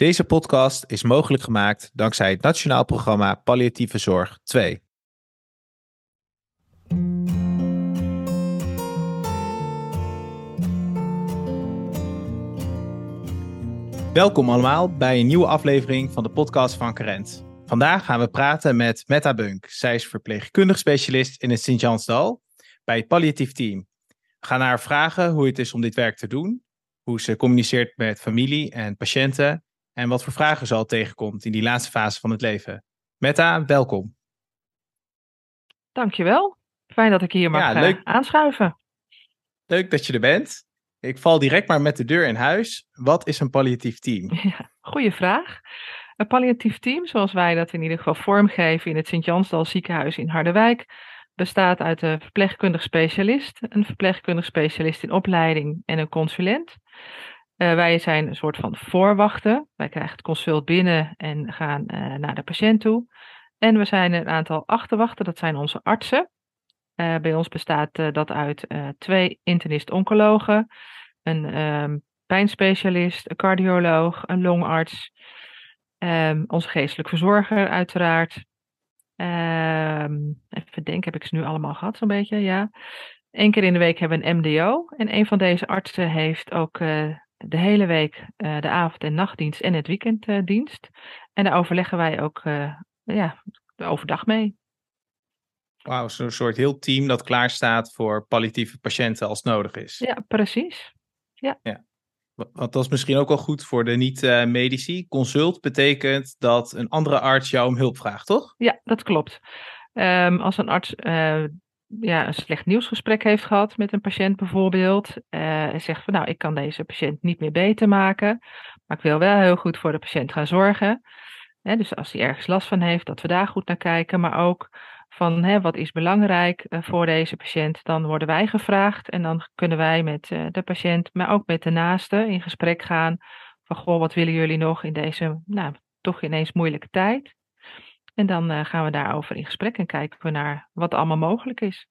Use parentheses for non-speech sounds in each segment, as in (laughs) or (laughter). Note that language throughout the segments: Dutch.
Deze podcast is mogelijk gemaakt dankzij het Nationaal Programma Palliatieve Zorg 2. Welkom allemaal bij een nieuwe aflevering van de podcast van Carent. Vandaag gaan we praten met Metta Bunk. Zij is verpleegkundig specialist in het Sint-Jansdal bij het palliatief team. We gaan haar vragen hoe het is om dit werk te doen, hoe ze communiceert met familie en patiënten en wat voor vragen ze al tegenkomt in die laatste fase van het leven. Metta, welkom. Dankjewel. Fijn dat ik hier mag ja, leuk. Uh, aanschuiven. Leuk dat je er bent. Ik val direct maar met de deur in huis. Wat is een palliatief team? (laughs) Ja, goeie vraag. Een palliatief team, zoals wij dat in ieder geval vormgeven in het Sint-Jansdal ziekenhuis in Harderwijk, bestaat uit een verpleegkundig specialist, een verpleegkundig specialist in opleiding en een consulent. Uh, wij zijn een soort van voorwachten. Wij krijgen het consult binnen en gaan uh, naar de patiënt toe. En we zijn een aantal achterwachten, dat zijn onze artsen. Uh, bij ons bestaat dat uit twee internist-oncologen, een um, pijnspecialist, een cardioloog, een longarts, um, onze geestelijk verzorger uiteraard. Um, even denken, heb ik ze nu allemaal gehad zo'n beetje? Ja. Eén keer in de week hebben we een MDO. En een van deze artsen heeft ook de hele week uh, de avond- en nachtdienst en het weekenddienst. en daar overleggen wij ook uh, ja, overdag mee. Wauw, zo'n soort heel team dat klaar staat voor palliatieve patiënten als nodig is. Ja, precies. Ja. ja. Want dat is misschien ook wel goed voor de niet-medici. Consult betekent dat een andere arts jou om hulp vraagt, toch? Ja, dat klopt. Um, als een arts uh, ja, een slecht nieuwsgesprek heeft gehad met een patiënt bijvoorbeeld. Uh, en zegt van nou, ik kan deze patiënt niet meer beter maken. Maar ik wil wel heel goed voor de patiënt gaan zorgen. dus als hij ergens last van heeft, dat we daar goed naar kijken. Maar ook van wat is belangrijk uh, voor deze patiënt. Dan worden wij gevraagd en dan kunnen wij met uh, de patiënt, maar ook met de naaste in gesprek gaan. Van goh, wat willen jullie nog in deze, nou, toch ineens moeilijke tijd. En dan uh, gaan we daarover in gesprek en kijken we naar wat allemaal mogelijk is.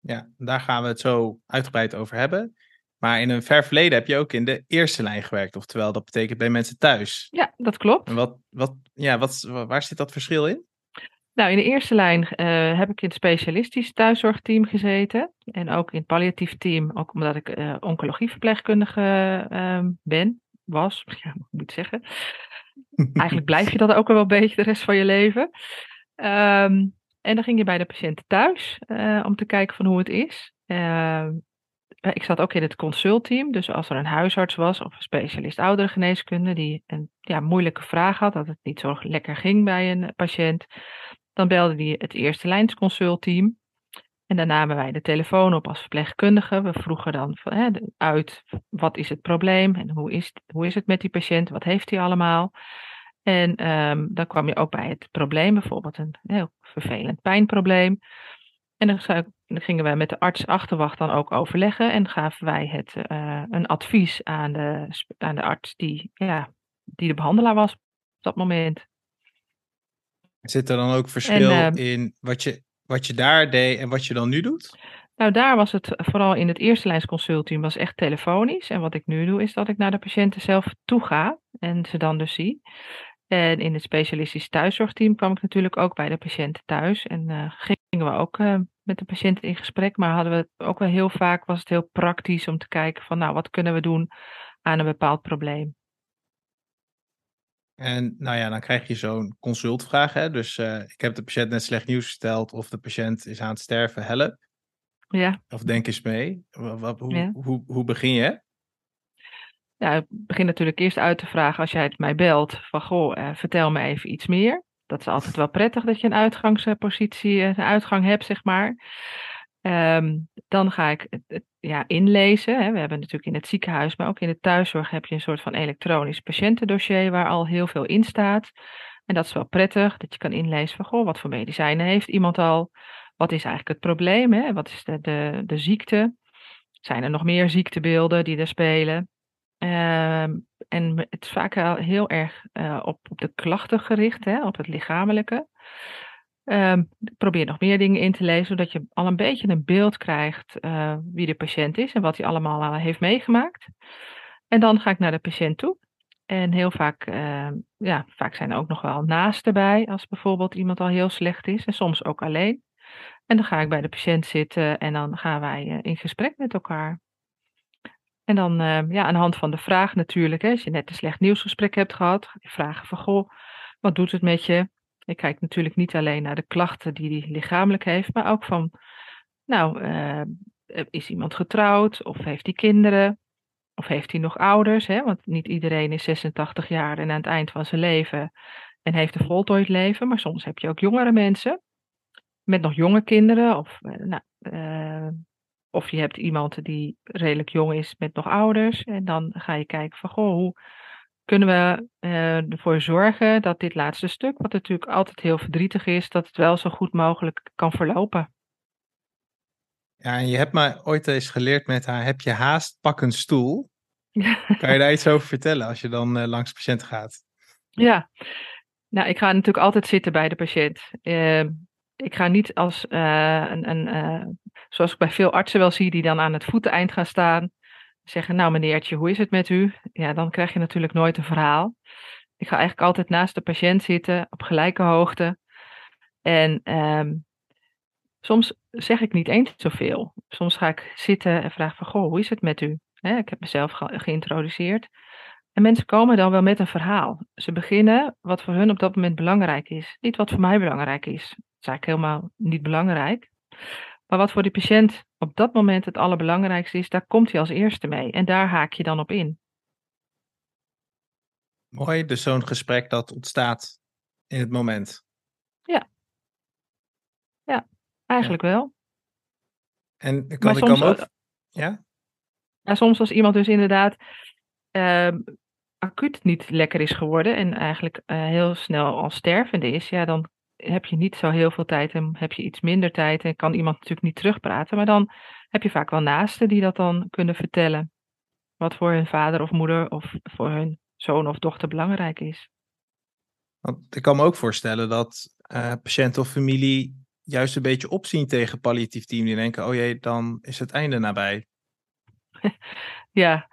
Ja, daar gaan we het zo uitgebreid over hebben. Maar in een ver verleden heb je ook in de eerste lijn gewerkt, oftewel dat betekent bij mensen thuis. Ja, dat klopt. En wat, wat, ja, wat, waar zit dat verschil in? Nou, in de eerste lijn uh, heb ik in het specialistisch thuiszorgteam gezeten. En ook in het palliatief team, ook omdat ik uh, oncologieverpleegkundige uh, ben, was, (laughs) ja, moet ik zeggen. (laughs) Eigenlijk blijf je dat ook wel een beetje de rest van je leven. Um, en dan ging je bij de patiënten thuis uh, om te kijken van hoe het is. Uh, ik zat ook in het consultteam, dus als er een huisarts was of een specialist ouderengeneeskunde die een ja, moeilijke vraag had, dat het niet zo lekker ging bij een patiënt, dan belde die het eerste lijns consultteam. En dan namen wij de telefoon op als verpleegkundige. We vroegen dan hè, uit wat is het probleem en hoe is, hoe is het met die patiënt, wat heeft hij allemaal. En um, dan kwam je ook bij het probleem, bijvoorbeeld een heel vervelend pijnprobleem. En dan, dan gingen we met de arts achterwacht dan ook overleggen en gaven wij het, uh, een advies aan de, aan de arts die, ja, die de behandelaar was op dat moment. Zit er dan ook verschil en, uh, in wat je wat je daar deed en wat je dan nu doet? Nou, daar was het vooral in het eerste lijns was echt telefonisch. En wat ik nu doe, is dat ik naar de patiënten zelf toe ga en ze dan dus zie. En in het specialistisch thuiszorgteam kwam ik natuurlijk ook bij de patiënten thuis. En uh, gingen we ook uh, met de patiënten in gesprek. Maar hadden we ook wel heel vaak, was het heel praktisch om te kijken van, nou, wat kunnen we doen aan een bepaald probleem. En nou ja, dan krijg je zo'n consultvraag. Hè? Dus uh, ik heb de patiënt net slecht nieuws gesteld of de patiënt is aan het sterven, help. Ja. Of denk eens mee. Wat, hoe, ja. hoe, hoe begin je? Ja, ik begin natuurlijk eerst uit te vragen als jij het mij belt. Van goh, uh, vertel me even iets meer. Dat is altijd wel prettig dat je een uitgangspositie, een uitgang hebt, zeg maar. Um, dan ga ik het, ja, inlezen. Hè. We hebben natuurlijk in het ziekenhuis, maar ook in de thuiszorg heb je een soort van elektronisch patiëntendossier waar al heel veel in staat. En dat is wel prettig, dat je kan inlezen van, goh, wat voor medicijnen heeft iemand al? Wat is eigenlijk het probleem? Hè? Wat is de, de, de ziekte? Zijn er nog meer ziektebeelden die er spelen? Um, en het is vaak heel erg uh, op, op de klachten gericht, hè, op het lichamelijke. Um, probeer nog meer dingen in te lezen, zodat je al een beetje een beeld krijgt uh, wie de patiënt is en wat hij allemaal uh, heeft meegemaakt. En dan ga ik naar de patiënt toe. En heel vaak, uh, ja, vaak zijn er ook nog wel naasten bij, als bijvoorbeeld iemand al heel slecht is, en soms ook alleen. En dan ga ik bij de patiënt zitten en dan gaan wij uh, in gesprek met elkaar. En dan, uh, ja, aan de hand van de vraag natuurlijk, hè, als je net een slecht nieuwsgesprek hebt gehad, ga je vragen van, goh, wat doet het met je? Ik kijk natuurlijk niet alleen naar de klachten die hij lichamelijk heeft, maar ook van, nou, uh, is iemand getrouwd of heeft hij kinderen? Of heeft hij nog ouders? Hè? Want niet iedereen is 86 jaar en aan het eind van zijn leven en heeft een voltooid leven. Maar soms heb je ook jongere mensen met nog jonge kinderen. Of, nou, uh, of je hebt iemand die redelijk jong is met nog ouders. En dan ga je kijken van, goh, hoe kunnen we uh, ervoor zorgen dat dit laatste stuk, wat natuurlijk altijd heel verdrietig is, dat het wel zo goed mogelijk kan verlopen. Ja, en je hebt mij ooit eens geleerd met haar, heb je haast, pak een stoel. (laughs) Kan je daar iets over vertellen als je dan uh, langs de patiënt gaat? Ja, nou ik ga natuurlijk altijd zitten bij de patiënt. Uh, ik ga niet als uh, een, een zoals ik bij veel artsen wel zie, die dan aan het voeteneind gaan staan. Zeggen, nou meneertje, hoe is het met u? Ja, dan krijg je natuurlijk nooit een verhaal. Ik ga eigenlijk altijd naast de patiënt zitten, op gelijke hoogte. En ehm, soms zeg ik niet eens zoveel. Soms ga ik zitten en vraag van, goh, hoe is het met u? ik heb mezelf ge geïntroduceerd. En mensen komen dan wel met een verhaal. Ze beginnen wat voor hun op dat moment belangrijk is. Niet wat voor mij belangrijk is. Dat is eigenlijk helemaal niet belangrijk. Maar wat voor die patiënt op dat moment het allerbelangrijkste is, daar komt hij als eerste mee. En daar haak je dan op in. Mooi, dus zo'n gesprek dat ontstaat in het moment. Ja. Ja, eigenlijk ja. wel. En kan ik kan ook... Ja? ja? Soms als iemand dus inderdaad uh, acuut niet lekker is geworden en eigenlijk uh, heel snel al stervende is, ja, dan heb je niet zo heel veel tijd en heb je iets minder tijd en kan iemand natuurlijk niet terugpraten. Maar dan heb je vaak wel naasten die dat dan kunnen vertellen. Wat voor hun vader of moeder of voor hun zoon of dochter belangrijk is. Want ik kan me ook voorstellen dat uh, patiënt of familie juist een beetje opzien tegen palliatief team. Die denken, oh jee, dan is het einde nabij. (laughs) ja,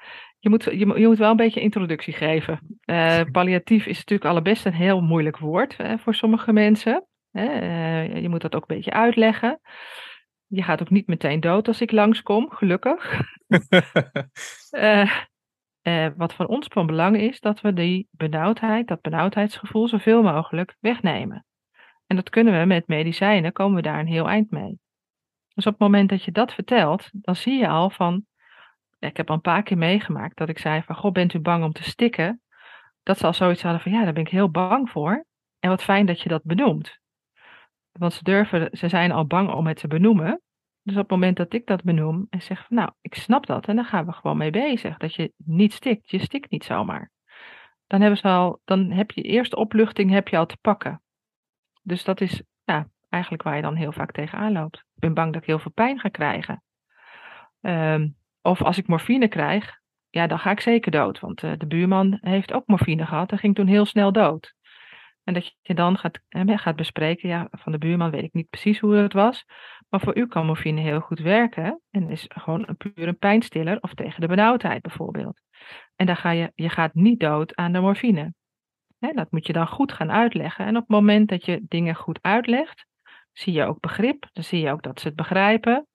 je moet, je, je moet wel een beetje introductie geven. Uh, palliatief is natuurlijk allerbest een heel moeilijk woord hè, voor sommige mensen. Uh, je moet dat ook een beetje uitleggen. Je gaat ook niet meteen dood als ik langskom, gelukkig. uh, (laughs) wat van ons van belang is, dat we die benauwdheid, dat benauwdheidsgevoel, zoveel mogelijk wegnemen. En dat kunnen we met medicijnen, komen we daar een heel eind mee. Dus op het moment dat je dat vertelt, dan zie je al van, ik heb al een paar keer meegemaakt dat ik zei van, goh, bent u bang om te stikken? Dat ze al zoiets hadden van, ja, daar ben ik heel bang voor. En wat fijn dat je dat benoemt. Want ze durven, ze zijn al bang om het te benoemen. Dus op het moment dat ik dat benoem en zeg van, nou, ik snap dat en dan gaan we gewoon mee bezig. Dat je niet stikt, je stikt niet zomaar. Dan hebben ze al, dan heb je eerste opluchting heb je al te pakken. Dus dat is ja, eigenlijk waar je dan heel vaak tegenaan loopt. Ik ben bang dat ik heel veel pijn ga krijgen. Um, of als ik morfine krijg, ja, dan ga ik zeker dood. Want uh, de buurman heeft ook morfine gehad en ging toen heel snel dood. En dat je dan gaat, eh, gaat bespreken, ja, van de buurman weet ik niet precies hoe het was. Maar voor u kan morfine heel goed werken. En is gewoon een puur een pijnstiller of tegen de benauwdheid bijvoorbeeld. En dan ga je, je gaat niet dood aan de morfine. Hè, dat moet je dan goed gaan uitleggen. En op het moment dat je dingen goed uitlegt, zie je ook begrip. Dan zie je ook dat ze het begrijpen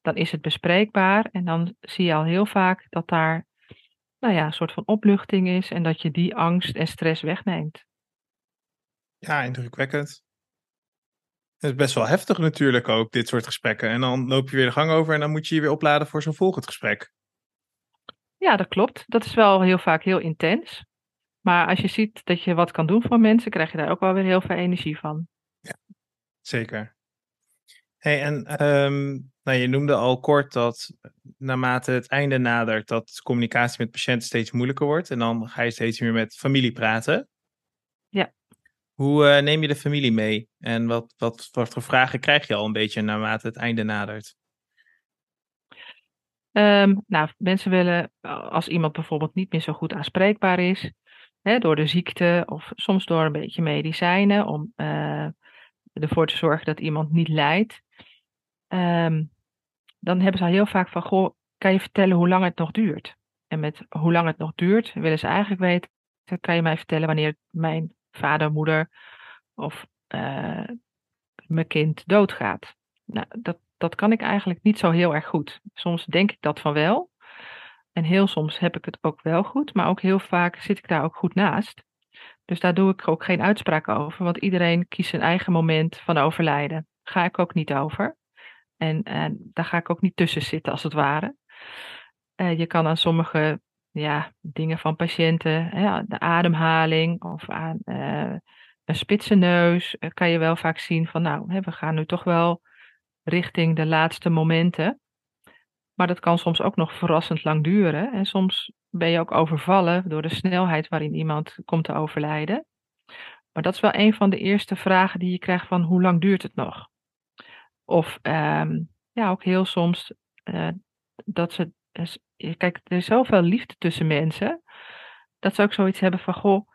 dan is het bespreekbaar en dan zie je al heel vaak dat daar nou ja, een soort van opluchting is en dat je die angst en stress wegneemt. Ja, indrukwekkend. Het is best wel heftig natuurlijk ook, dit soort gesprekken. En dan loop je weer de gang over en dan moet je je weer opladen voor zo'n volgend gesprek. Ja, dat klopt. Dat is wel heel vaak heel intens. Maar als je ziet dat je wat kan doen voor mensen, krijg je daar ook wel weer heel veel energie van. Ja, zeker. Hey, en um, nou, je noemde al kort dat naarmate het einde nadert, dat communicatie met patiënten steeds moeilijker wordt. En dan ga je steeds meer met familie praten. Ja. Hoe uh, neem je de familie mee? En wat, wat, wat voor vragen krijg je al een beetje naarmate het einde nadert? Um, nou, mensen willen, als iemand bijvoorbeeld niet meer zo goed aanspreekbaar is, hè, door de ziekte of soms door een beetje medicijnen, om uh, ervoor te zorgen dat iemand niet lijdt, um, dan hebben ze heel vaak van, goh, kan je vertellen hoe lang het nog duurt? En met hoe lang het nog duurt, willen ze eigenlijk weten kan je mij vertellen wanneer mijn vader, moeder of uh, mijn kind doodgaat? Nou, dat, dat kan ik eigenlijk niet zo heel erg goed. Soms denk ik dat van wel. En heel soms heb ik het ook wel goed, maar ook heel vaak zit ik daar ook goed naast. Dus daar doe ik ook geen uitspraak over, want iedereen kiest zijn eigen moment van overlijden. Ga ik ook niet over. En, en daar ga ik ook niet tussen zitten, als het ware. Uh, je kan aan sommige ja, dingen van patiënten, de ademhaling of aan uh, een spitse neus, uh, kan je wel vaak zien van nou, hè, we gaan nu toch wel richting de laatste momenten. Maar dat kan soms ook nog verrassend lang duren. En soms ben je ook overvallen door de snelheid waarin iemand komt te overlijden. Maar dat is wel een van de eerste vragen die je krijgt van hoe lang duurt het nog? Of um, ja, ook heel soms uh, dat ze, kijk, er is zoveel liefde tussen mensen, dat ze ook zoiets hebben van, goh,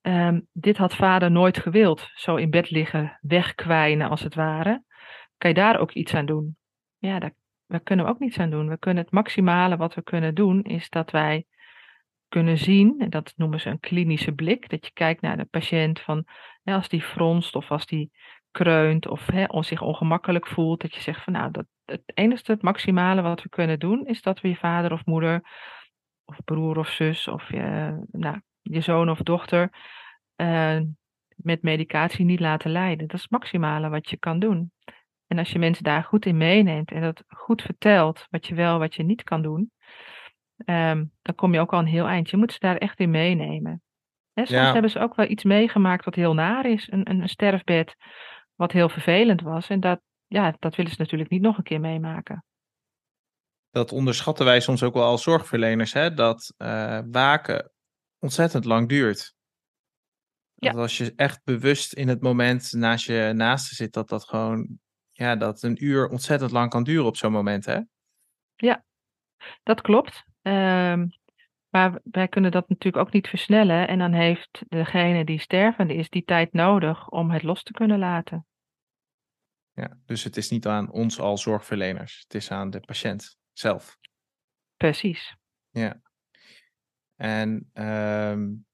um, dit had vader nooit gewild. Zo in bed liggen, wegkwijnen als het ware. Kan je daar ook iets aan doen? Ja, daar, daar kunnen we ook niets aan doen. We kunnen het maximale wat we kunnen doen, is dat wij kunnen zien, en dat noemen ze een klinische blik, dat je kijkt naar de patiënt van, ja, als die fronst of als die kreunt of hè, zich ongemakkelijk voelt, dat je zegt van nou, dat, het enige, het maximale wat we kunnen doen, is dat we je vader of moeder of broer of zus of je, nou, je zoon of dochter uh, met medicatie niet laten lijden. Dat is het maximale wat je kan doen. En als je mensen daar goed in meeneemt en dat goed vertelt, wat je wel, wat je niet kan doen, um, dan kom je ook al een heel eind. Je moet ze daar echt in meenemen. Soms ja. hebben ze ook wel iets meegemaakt wat heel naar is, een, een, sterfbed wat heel vervelend was. En dat, ja, dat willen ze natuurlijk niet nog een keer meemaken. Dat onderschatten wij soms ook wel als zorgverleners, hè? dat uh, waken ontzettend lang duurt. Dat als je echt bewust in het moment naast je naaste zit, dat dat gewoon, ja, dat een uur ontzettend lang kan duren op zo'n moment, hè? Ja, dat klopt. Um, maar wij kunnen dat natuurlijk ook niet versnellen. En dan heeft degene die stervende is die tijd nodig om het los te kunnen laten. Ja, dus het is niet aan ons als zorgverleners, het is aan de patiënt zelf. Precies. Ja. En um,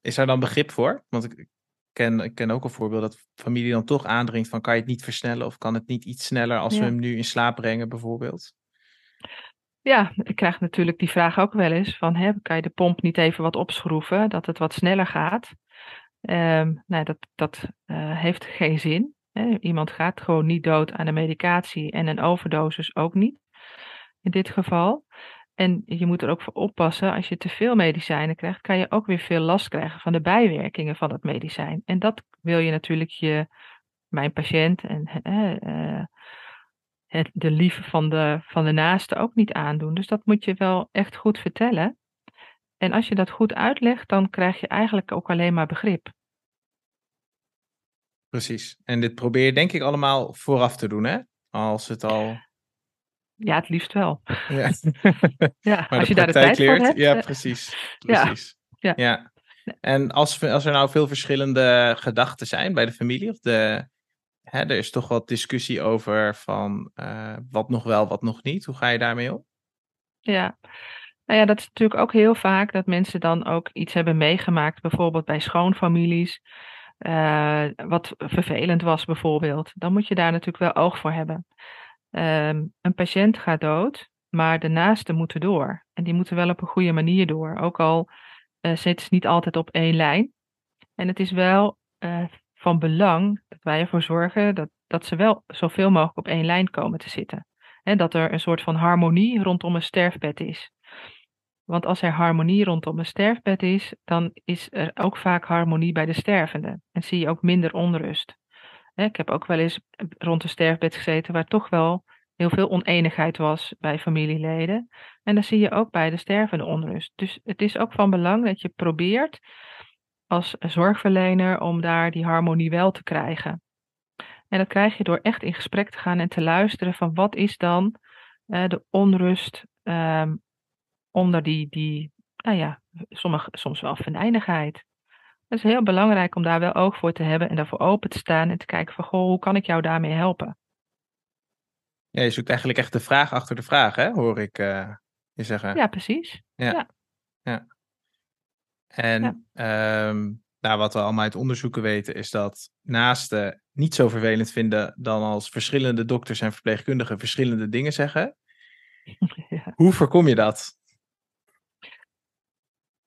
is er dan begrip voor? Want ik ken, ik ken ook een voorbeeld dat familie dan toch aandringt van kan je het niet versnellen of kan het niet iets sneller als ja. we hem nu in slaap brengen bijvoorbeeld? Ja, ik krijg natuurlijk die vraag ook wel eens van hè, kan je de pomp niet even wat opschroeven dat het wat sneller gaat? Um, nee, dat, dat uh, heeft geen zin. Hè. Iemand gaat gewoon niet dood aan de medicatie en een overdosis ook niet. In dit geval. En je moet er ook voor oppassen, als je te veel medicijnen krijgt, kan je ook weer veel last krijgen van de bijwerkingen van het medicijn. En dat wil je natuurlijk je, mijn patiënt en uh, het, de lieve van de, van de naaste ook niet aandoen. Dus dat moet je wel echt goed vertellen. En als je dat goed uitlegt, dan krijg je eigenlijk ook alleen maar begrip. Precies. En dit probeer je denk ik allemaal vooraf te doen, hè? Als het al... Ja, het liefst wel. Ja, (laughs) ja als je daar de tijd leert, hebt. Ja, precies. (laughs) precies. Ja. ja. ja. En als, als er nou veel verschillende gedachten zijn bij de familie, of de, er is toch wat discussie over van uh, wat nog wel, wat nog niet. Hoe ga je daarmee om? Ja, nou ja, dat is natuurlijk ook heel vaak dat mensen dan ook iets hebben meegemaakt, bijvoorbeeld bij schoonfamilies. Uh, wat vervelend was bijvoorbeeld, dan moet je daar natuurlijk wel oog voor hebben. Um, een patiënt gaat dood, maar de naasten moeten door. En die moeten wel op een goede manier door. Ook al uh, zitten ze niet altijd op één lijn. En het is wel van belang dat wij ervoor zorgen dat, dat ze wel zoveel mogelijk op één lijn komen te zitten. En dat er een soort van harmonie rondom een sterfbed is. Want als er harmonie rondom een sterfbed is, dan is er ook vaak harmonie bij de stervende. En zie je ook minder onrust. Ik heb ook wel eens rond een sterfbed gezeten waar toch wel heel veel oneenigheid was bij familieleden. En dan zie je ook bij de stervende onrust. Dus het is ook van belang dat je probeert als zorgverlener om daar die harmonie wel te krijgen. En dat krijg je door echt in gesprek te gaan en te luisteren van wat is dan uh, de onrust um, onder die, die nou ja, sommige, soms wel venijnigheid. Het is heel belangrijk om daar wel oog voor te hebben en daarvoor open te staan en te kijken van, goh, hoe kan ik jou daarmee helpen? Ja, je zoekt eigenlijk echt de vraag achter de vraag, hè? hoor ik uh, je zeggen. Ja, precies. Ja. ja. ja. En ehm, nou, wat we allemaal uit onderzoeken weten, is dat naasten niet zo vervelend vinden dan als verschillende dokters en verpleegkundigen verschillende dingen zeggen. (laughs) Ja. Hoe voorkom je dat?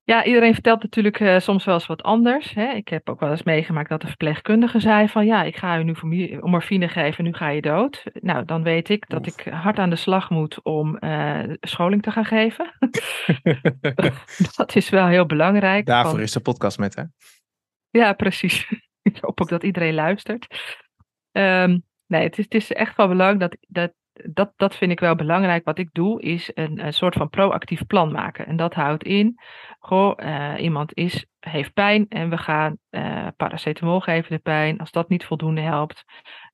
Ja, iedereen vertelt natuurlijk uh, soms wel eens wat anders. Hè. Ik heb ook wel eens meegemaakt dat de verpleegkundige zei van ja, ik ga u nu morfine geven, nu ga je dood. Nou, dan weet ik dat ik hard aan de slag moet om uh, scholing te gaan geven. (laughs) dat is wel heel belangrijk. Daarvoor is de podcast met hè? Ja, precies. (laughs) ik hoop ook dat iedereen luistert. Um, nee, het is, het is echt wel belangrijk dat, dat dat, dat vind ik wel belangrijk. Wat ik doe is een, een soort van proactief plan maken. En dat houdt in, goh, uh, iemand is, heeft pijn en we gaan uh, paracetamol geven de pijn. Als dat niet voldoende helpt,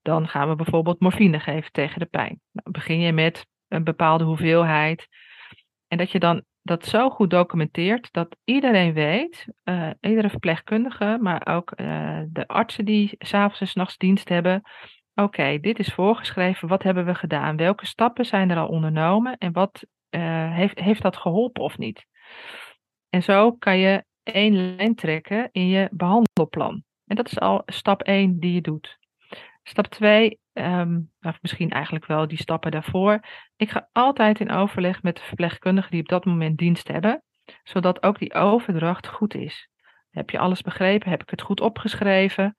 dan gaan we bijvoorbeeld morfine geven tegen de pijn. Nou, begin je met een bepaalde hoeveelheid. En dat je dan dat zo goed documenteert dat iedereen weet, uh, iedere verpleegkundige, maar ook de artsen die s'avonds en s'nachts dienst hebben, Oké, dit is voorgeschreven. Wat hebben we gedaan? Welke stappen zijn er al ondernomen? En wat uh, heeft, heeft dat geholpen of niet? En zo kan je één lijn trekken in je behandelplan. En dat is al stap 1 die je doet. Stap 2, um, ehm, of misschien eigenlijk wel die stappen daarvoor. Ik ga altijd in overleg met de verpleegkundigen die op dat moment dienst hebben, zodat ook die overdracht goed is. Heb je alles begrepen? Heb ik het goed opgeschreven?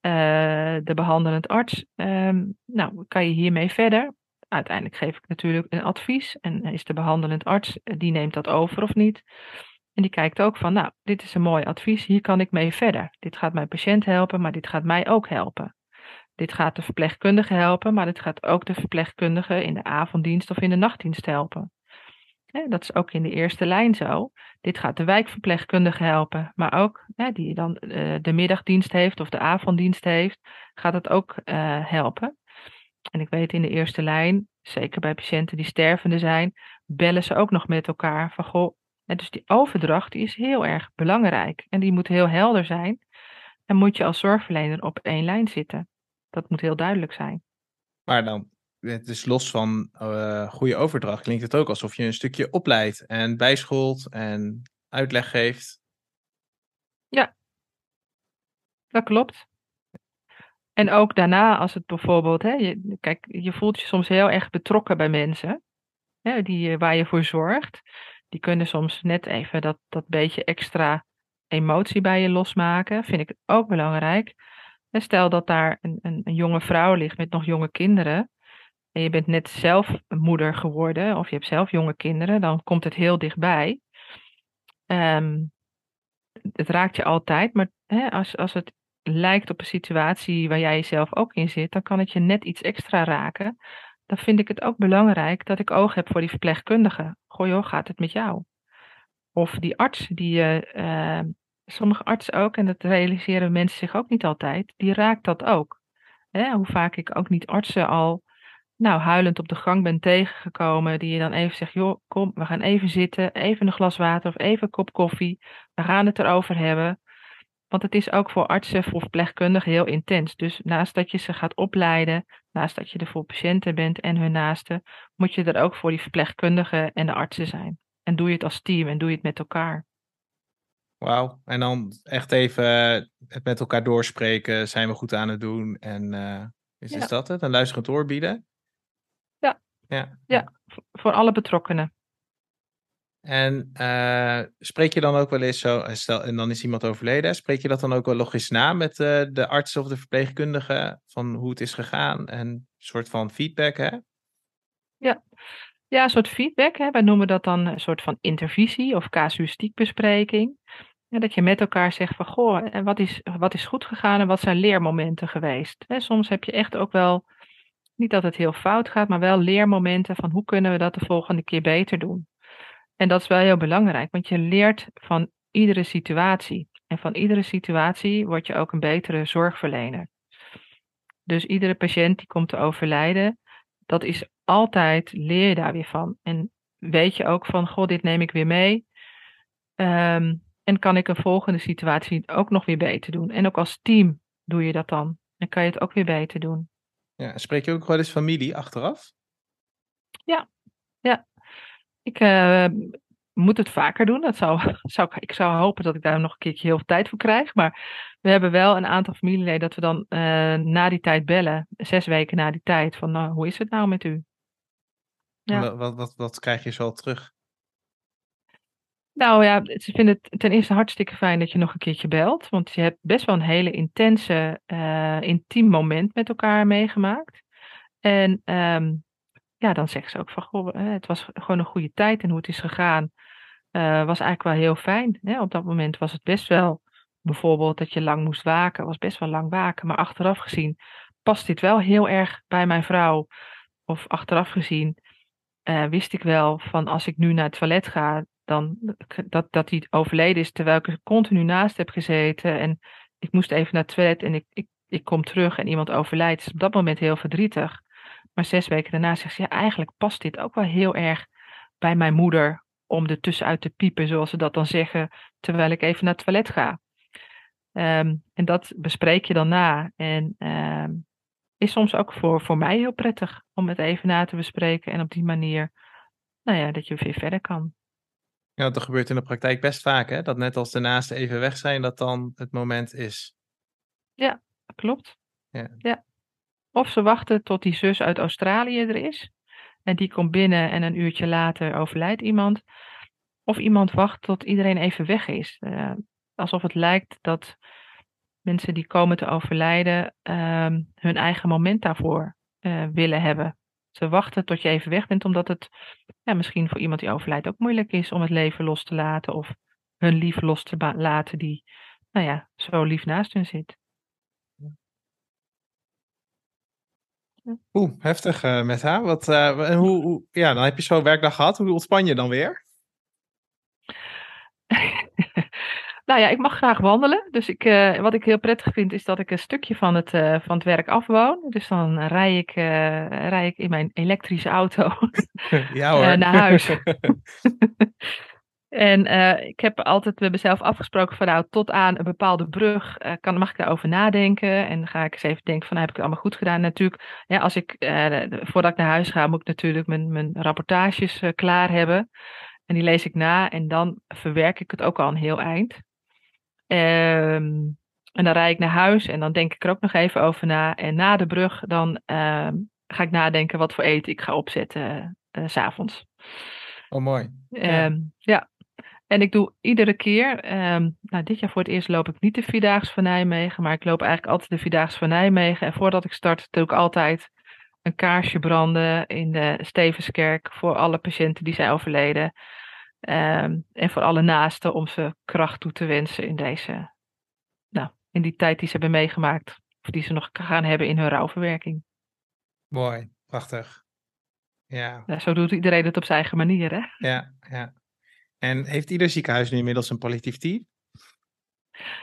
Uh, de behandelend arts. Um, nou, kan je hiermee verder? Uiteindelijk geef ik natuurlijk een advies en is de behandelend arts, eh, die neemt dat over of niet. En die kijkt ook van, nou, dit is een mooi advies, hier kan ik mee verder. Dit gaat mijn patiënt helpen, maar dit gaat mij ook helpen. Dit gaat de verpleegkundige helpen, maar dit gaat ook de verpleegkundige in de avonddienst of in de nachtdienst helpen. Dat is ook in de eerste lijn zo. Dit gaat de wijkverpleegkundige helpen, maar ook hè, die dan uh, de middagdienst heeft of de avonddienst heeft, gaat het ook uh, helpen. En ik weet in de eerste lijn, zeker bij patiënten die stervende zijn, bellen ze ook nog met elkaar van goh. Dus die overdracht die is heel erg belangrijk en die moet heel helder zijn. En moet je als zorgverlener op één lijn zitten. Dat moet heel duidelijk zijn. Maar dan het is los van uh, goede overdracht, klinkt het ook alsof je een stukje opleidt en bijscholt en uitleg geeft. Ja, dat klopt. En ook daarna, als het bijvoorbeeld, hè, je, kijk, je voelt je soms heel erg betrokken bij mensen hè, die, waar je voor zorgt. Die kunnen soms net even dat, dat beetje extra emotie bij je losmaken. Vind ik ook belangrijk. En stel dat daar een, een jonge vrouw ligt met nog jonge kinderen en je bent net zelf moeder geworden of je hebt zelf jonge kinderen, dan komt het heel dichtbij. Um, het raakt je altijd, maar hè, als, als het lijkt op een situatie waar jij jezelf ook in zit, dan kan het je net iets extra raken. Dan vind ik het ook belangrijk dat ik oog heb voor die verpleegkundige. Goh joh, gaat het met jou? Of die arts die je, uh, sommige artsen ook, en dat realiseren mensen zich ook niet altijd, die raakt dat ook. Hè, hoe vaak ik ook niet artsen al nou, huilend op de gang bent tegengekomen, die je dan even zegt, joh, kom, we gaan even zitten, even een glas water of even een kop koffie, we gaan het erover hebben. Want het is ook voor artsen, voor verpleegkundigen heel intens. Dus naast dat je ze gaat opleiden, naast dat je er voor patiënten bent en hun naasten, moet je er ook voor die verpleegkundigen en de artsen zijn. En doe je het als team en doe je het met elkaar. Wauw, en dan echt even het met elkaar doorspreken, zijn we goed aan het doen en uh, is, is dat het? Een luisterend oor bieden? Ja, ja voor alle betrokkenen. En uh, spreek je dan ook wel eens zo, stel, en dan is iemand overleden, spreek je dat dan ook wel logisch na met uh, de arts of de verpleegkundige van hoe het is gegaan en een soort van feedback, hè? Ja, ja een soort feedback. Hè? Wij noemen dat dan een soort van intervisie of casuïstiekbespreking. Ja, dat je met elkaar zegt van, goh, en wat is, wat is goed gegaan en wat zijn leermomenten geweest? Hè, soms heb je echt ook wel niet dat het heel fout gaat, maar wel leermomenten van hoe kunnen we dat de volgende keer beter doen. En dat is wel heel belangrijk, want je leert van iedere situatie. En van iedere situatie word je ook een betere zorgverlener. Dus iedere patiënt die komt te overlijden, dat is altijd, leer je daar weer van. En weet je ook van, goh, dit neem ik weer mee. Ehm, en kan ik een volgende situatie ook nog weer beter doen. En ook als team doe je dat dan. Dan kan je het ook weer beter doen. Ja, spreek je ook wel eens familie achteraf? Ja, ja. Ik uh, moet het vaker doen. Dat zou, (laughs) zou, ik zou hopen dat ik daar nog een keertje heel veel tijd voor krijg. Maar we hebben wel een aantal familieleden dat we dan uh, na die tijd bellen. Zes weken na die tijd. Van nou, hoe is het nou met u? Ja. Wat, wat, wat, wat krijg je zo terug? Nou ja, ze vinden het ten eerste hartstikke fijn dat je nog een keertje belt. Want je hebt best wel een hele intense, uh, intiem moment met elkaar meegemaakt. En um, ja, dan zeggen ze ook van, het was gewoon een goede tijd en hoe het is gegaan, uh, was eigenlijk wel heel fijn. Hè? Op dat moment was het best wel, bijvoorbeeld dat je lang moest waken, was best wel lang waken. Maar achteraf gezien past dit wel heel erg bij mijn vrouw. Of achteraf gezien uh, wist ik wel van als ik nu naar het toilet ga, dan dat, dat hij overleden is terwijl ik er continu naast heb gezeten. En ik moest even naar het toilet en ik, ik, ik kom terug en iemand overlijdt. is op dat moment heel verdrietig. Maar zes weken daarna zegt ze, ja, eigenlijk past dit ook wel heel erg bij mijn moeder om er tussenuit te piepen, zoals ze dat dan zeggen, terwijl ik even naar het toilet ga. Um, en dat bespreek je dan na. En um, is soms ook voor, voor mij heel prettig om het even na te bespreken en op die manier, nou ja, dat je weer verder kan. Ja, dat gebeurt in de praktijk best vaak, hè? Dat net als de naasten even weg zijn, dat dan het moment is. Ja, klopt. Ja. ja. Of ze wachten tot die zus uit Australië er is. En die komt binnen en een uurtje later overlijdt iemand. Of iemand wacht tot iedereen even weg is. Uh, alsof het lijkt dat mensen die komen te overlijden uh, hun eigen moment daarvoor uh, willen hebben. Ze wachten tot je even weg bent, omdat het ja, misschien voor iemand die overlijdt ook moeilijk is om het leven los te laten. Of hun lief los te laten die nou ja, zo lief naast hun zit. Oeh, heftig uh, met haar. Wat, uh, hoe, hoe, ja, dan heb je zo'n werkdag gehad. Hoe ontspan je dan weer? Nou ja, ik mag graag wandelen. Dus ik, uh, wat ik heel prettig vind, is dat ik een stukje van het, van het werk afwoon. Dus dan rij ik, rij ik in mijn elektrische auto (laughs) ja, hoor. naar huis. (laughs) En uh, ik heb altijd met mezelf afgesproken van nou, tot aan een bepaalde brug uh, kan, mag ik daarover nadenken. En dan ga ik eens even denken van nou, heb ik het allemaal goed gedaan. natuurlijk, ja, als ik, uh, voordat ik naar huis ga, moet ik natuurlijk mijn, mijn rapportages klaar hebben. En die lees ik na en dan verwerk ik het ook al een heel eind. Um, en dan rijd ik naar huis en dan denk ik er ook nog even over na. En na de brug dan ehm, ga ik nadenken wat voor eten ik ga opzetten s s'avonds. Oh, mooi. Ja. Um, ja. En ik doe iedere keer, um, nou dit jaar voor het eerst loop ik niet de Vierdaagse van Nijmegen, maar ik loop eigenlijk altijd de Vierdaagse van Nijmegen. En voordat ik start doe ik altijd een kaarsje branden in de Stevenskerk voor alle patiënten die zijn overleden. Um, en voor alle naasten om ze kracht toe te wensen in deze, nou, in die tijd die ze hebben meegemaakt. Of die ze nog gaan hebben in hun rouwverwerking. Mooi, prachtig. Ja. ja. Zo doet iedereen het op zijn eigen manier, hè? Ja, ja. En heeft ieder ziekenhuis nu inmiddels een palliatief team?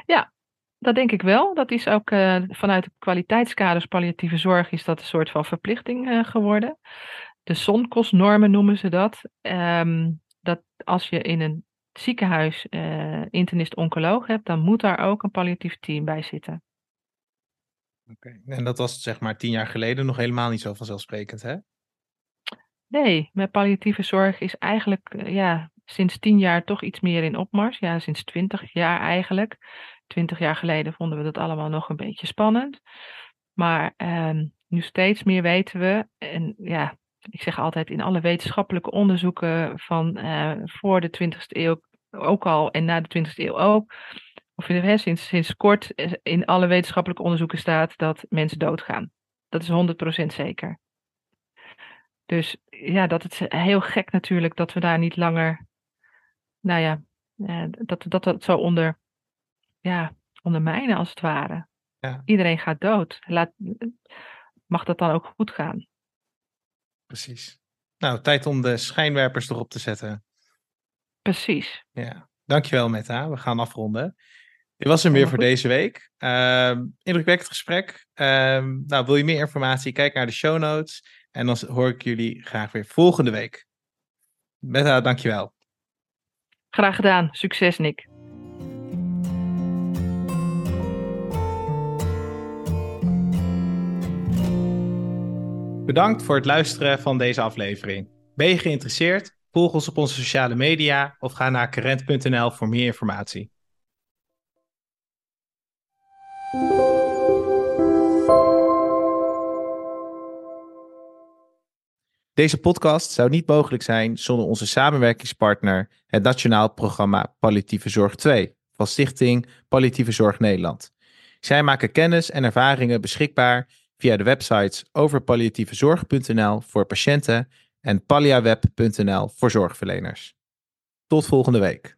Ja, dat denk ik wel. Dat is ook uh, vanuit de kwaliteitskaders palliatieve zorg is dat een soort van verplichting uh, geworden. De zonkostnormen noemen ze dat. Um, dat als je in een ziekenhuis uh, internist-oncoloog hebt, dan moet daar ook een palliatief team bij zitten. Oké, okay. en dat was zeg maar tien jaar geleden nog helemaal niet zo vanzelfsprekend, hè? Nee, met palliatieve zorg is eigenlijk ja, sinds tien jaar toch iets meer in opmars. Ja, sinds twintig jaar eigenlijk. Twintig jaar geleden vonden we dat allemaal nog een beetje spannend. Maar um, nu steeds meer weten we, en ja, ik zeg altijd in alle wetenschappelijke onderzoeken van uh, voor de 20e eeuw ook al en na de 20e eeuw ook, of in, sinds, sinds kort in alle wetenschappelijke onderzoeken staat dat mensen doodgaan. Dat is 100% zeker. Dus ja, dat het heel gek natuurlijk dat we daar niet langer nou ja, uh, dat, dat dat zo onder, ja, ondermijnen als het ware. Ja. Iedereen gaat dood. Laat, mag dat dan ook goed gaan? Precies. Nou, tijd om de schijnwerpers erop te zetten. Precies. Ja, dankjewel Meta. We gaan afronden. Dit was hem weer voor deze week. Uh, indrukwekkend gesprek. Uh, nou, wil je meer informatie? Kijk naar de show notes. En dan hoor ik jullie graag weer volgende week. Meta, dankjewel. Graag gedaan. Succes, Nick. Bedankt voor het luisteren van deze aflevering. Ben je geïnteresseerd? Volg ons op onze sociale media of ga naar current.nl voor meer informatie. Deze podcast zou niet mogelijk zijn zonder onze samenwerkingspartner, het Nationaal Programma Palliatieve Zorg 2 van Stichting Palliatieve Zorg Nederland. Zij maken kennis en ervaringen beschikbaar via de websites overpalliatievezorg.nl voor patiënten en palliaweb.nl voor zorgverleners. Tot volgende week.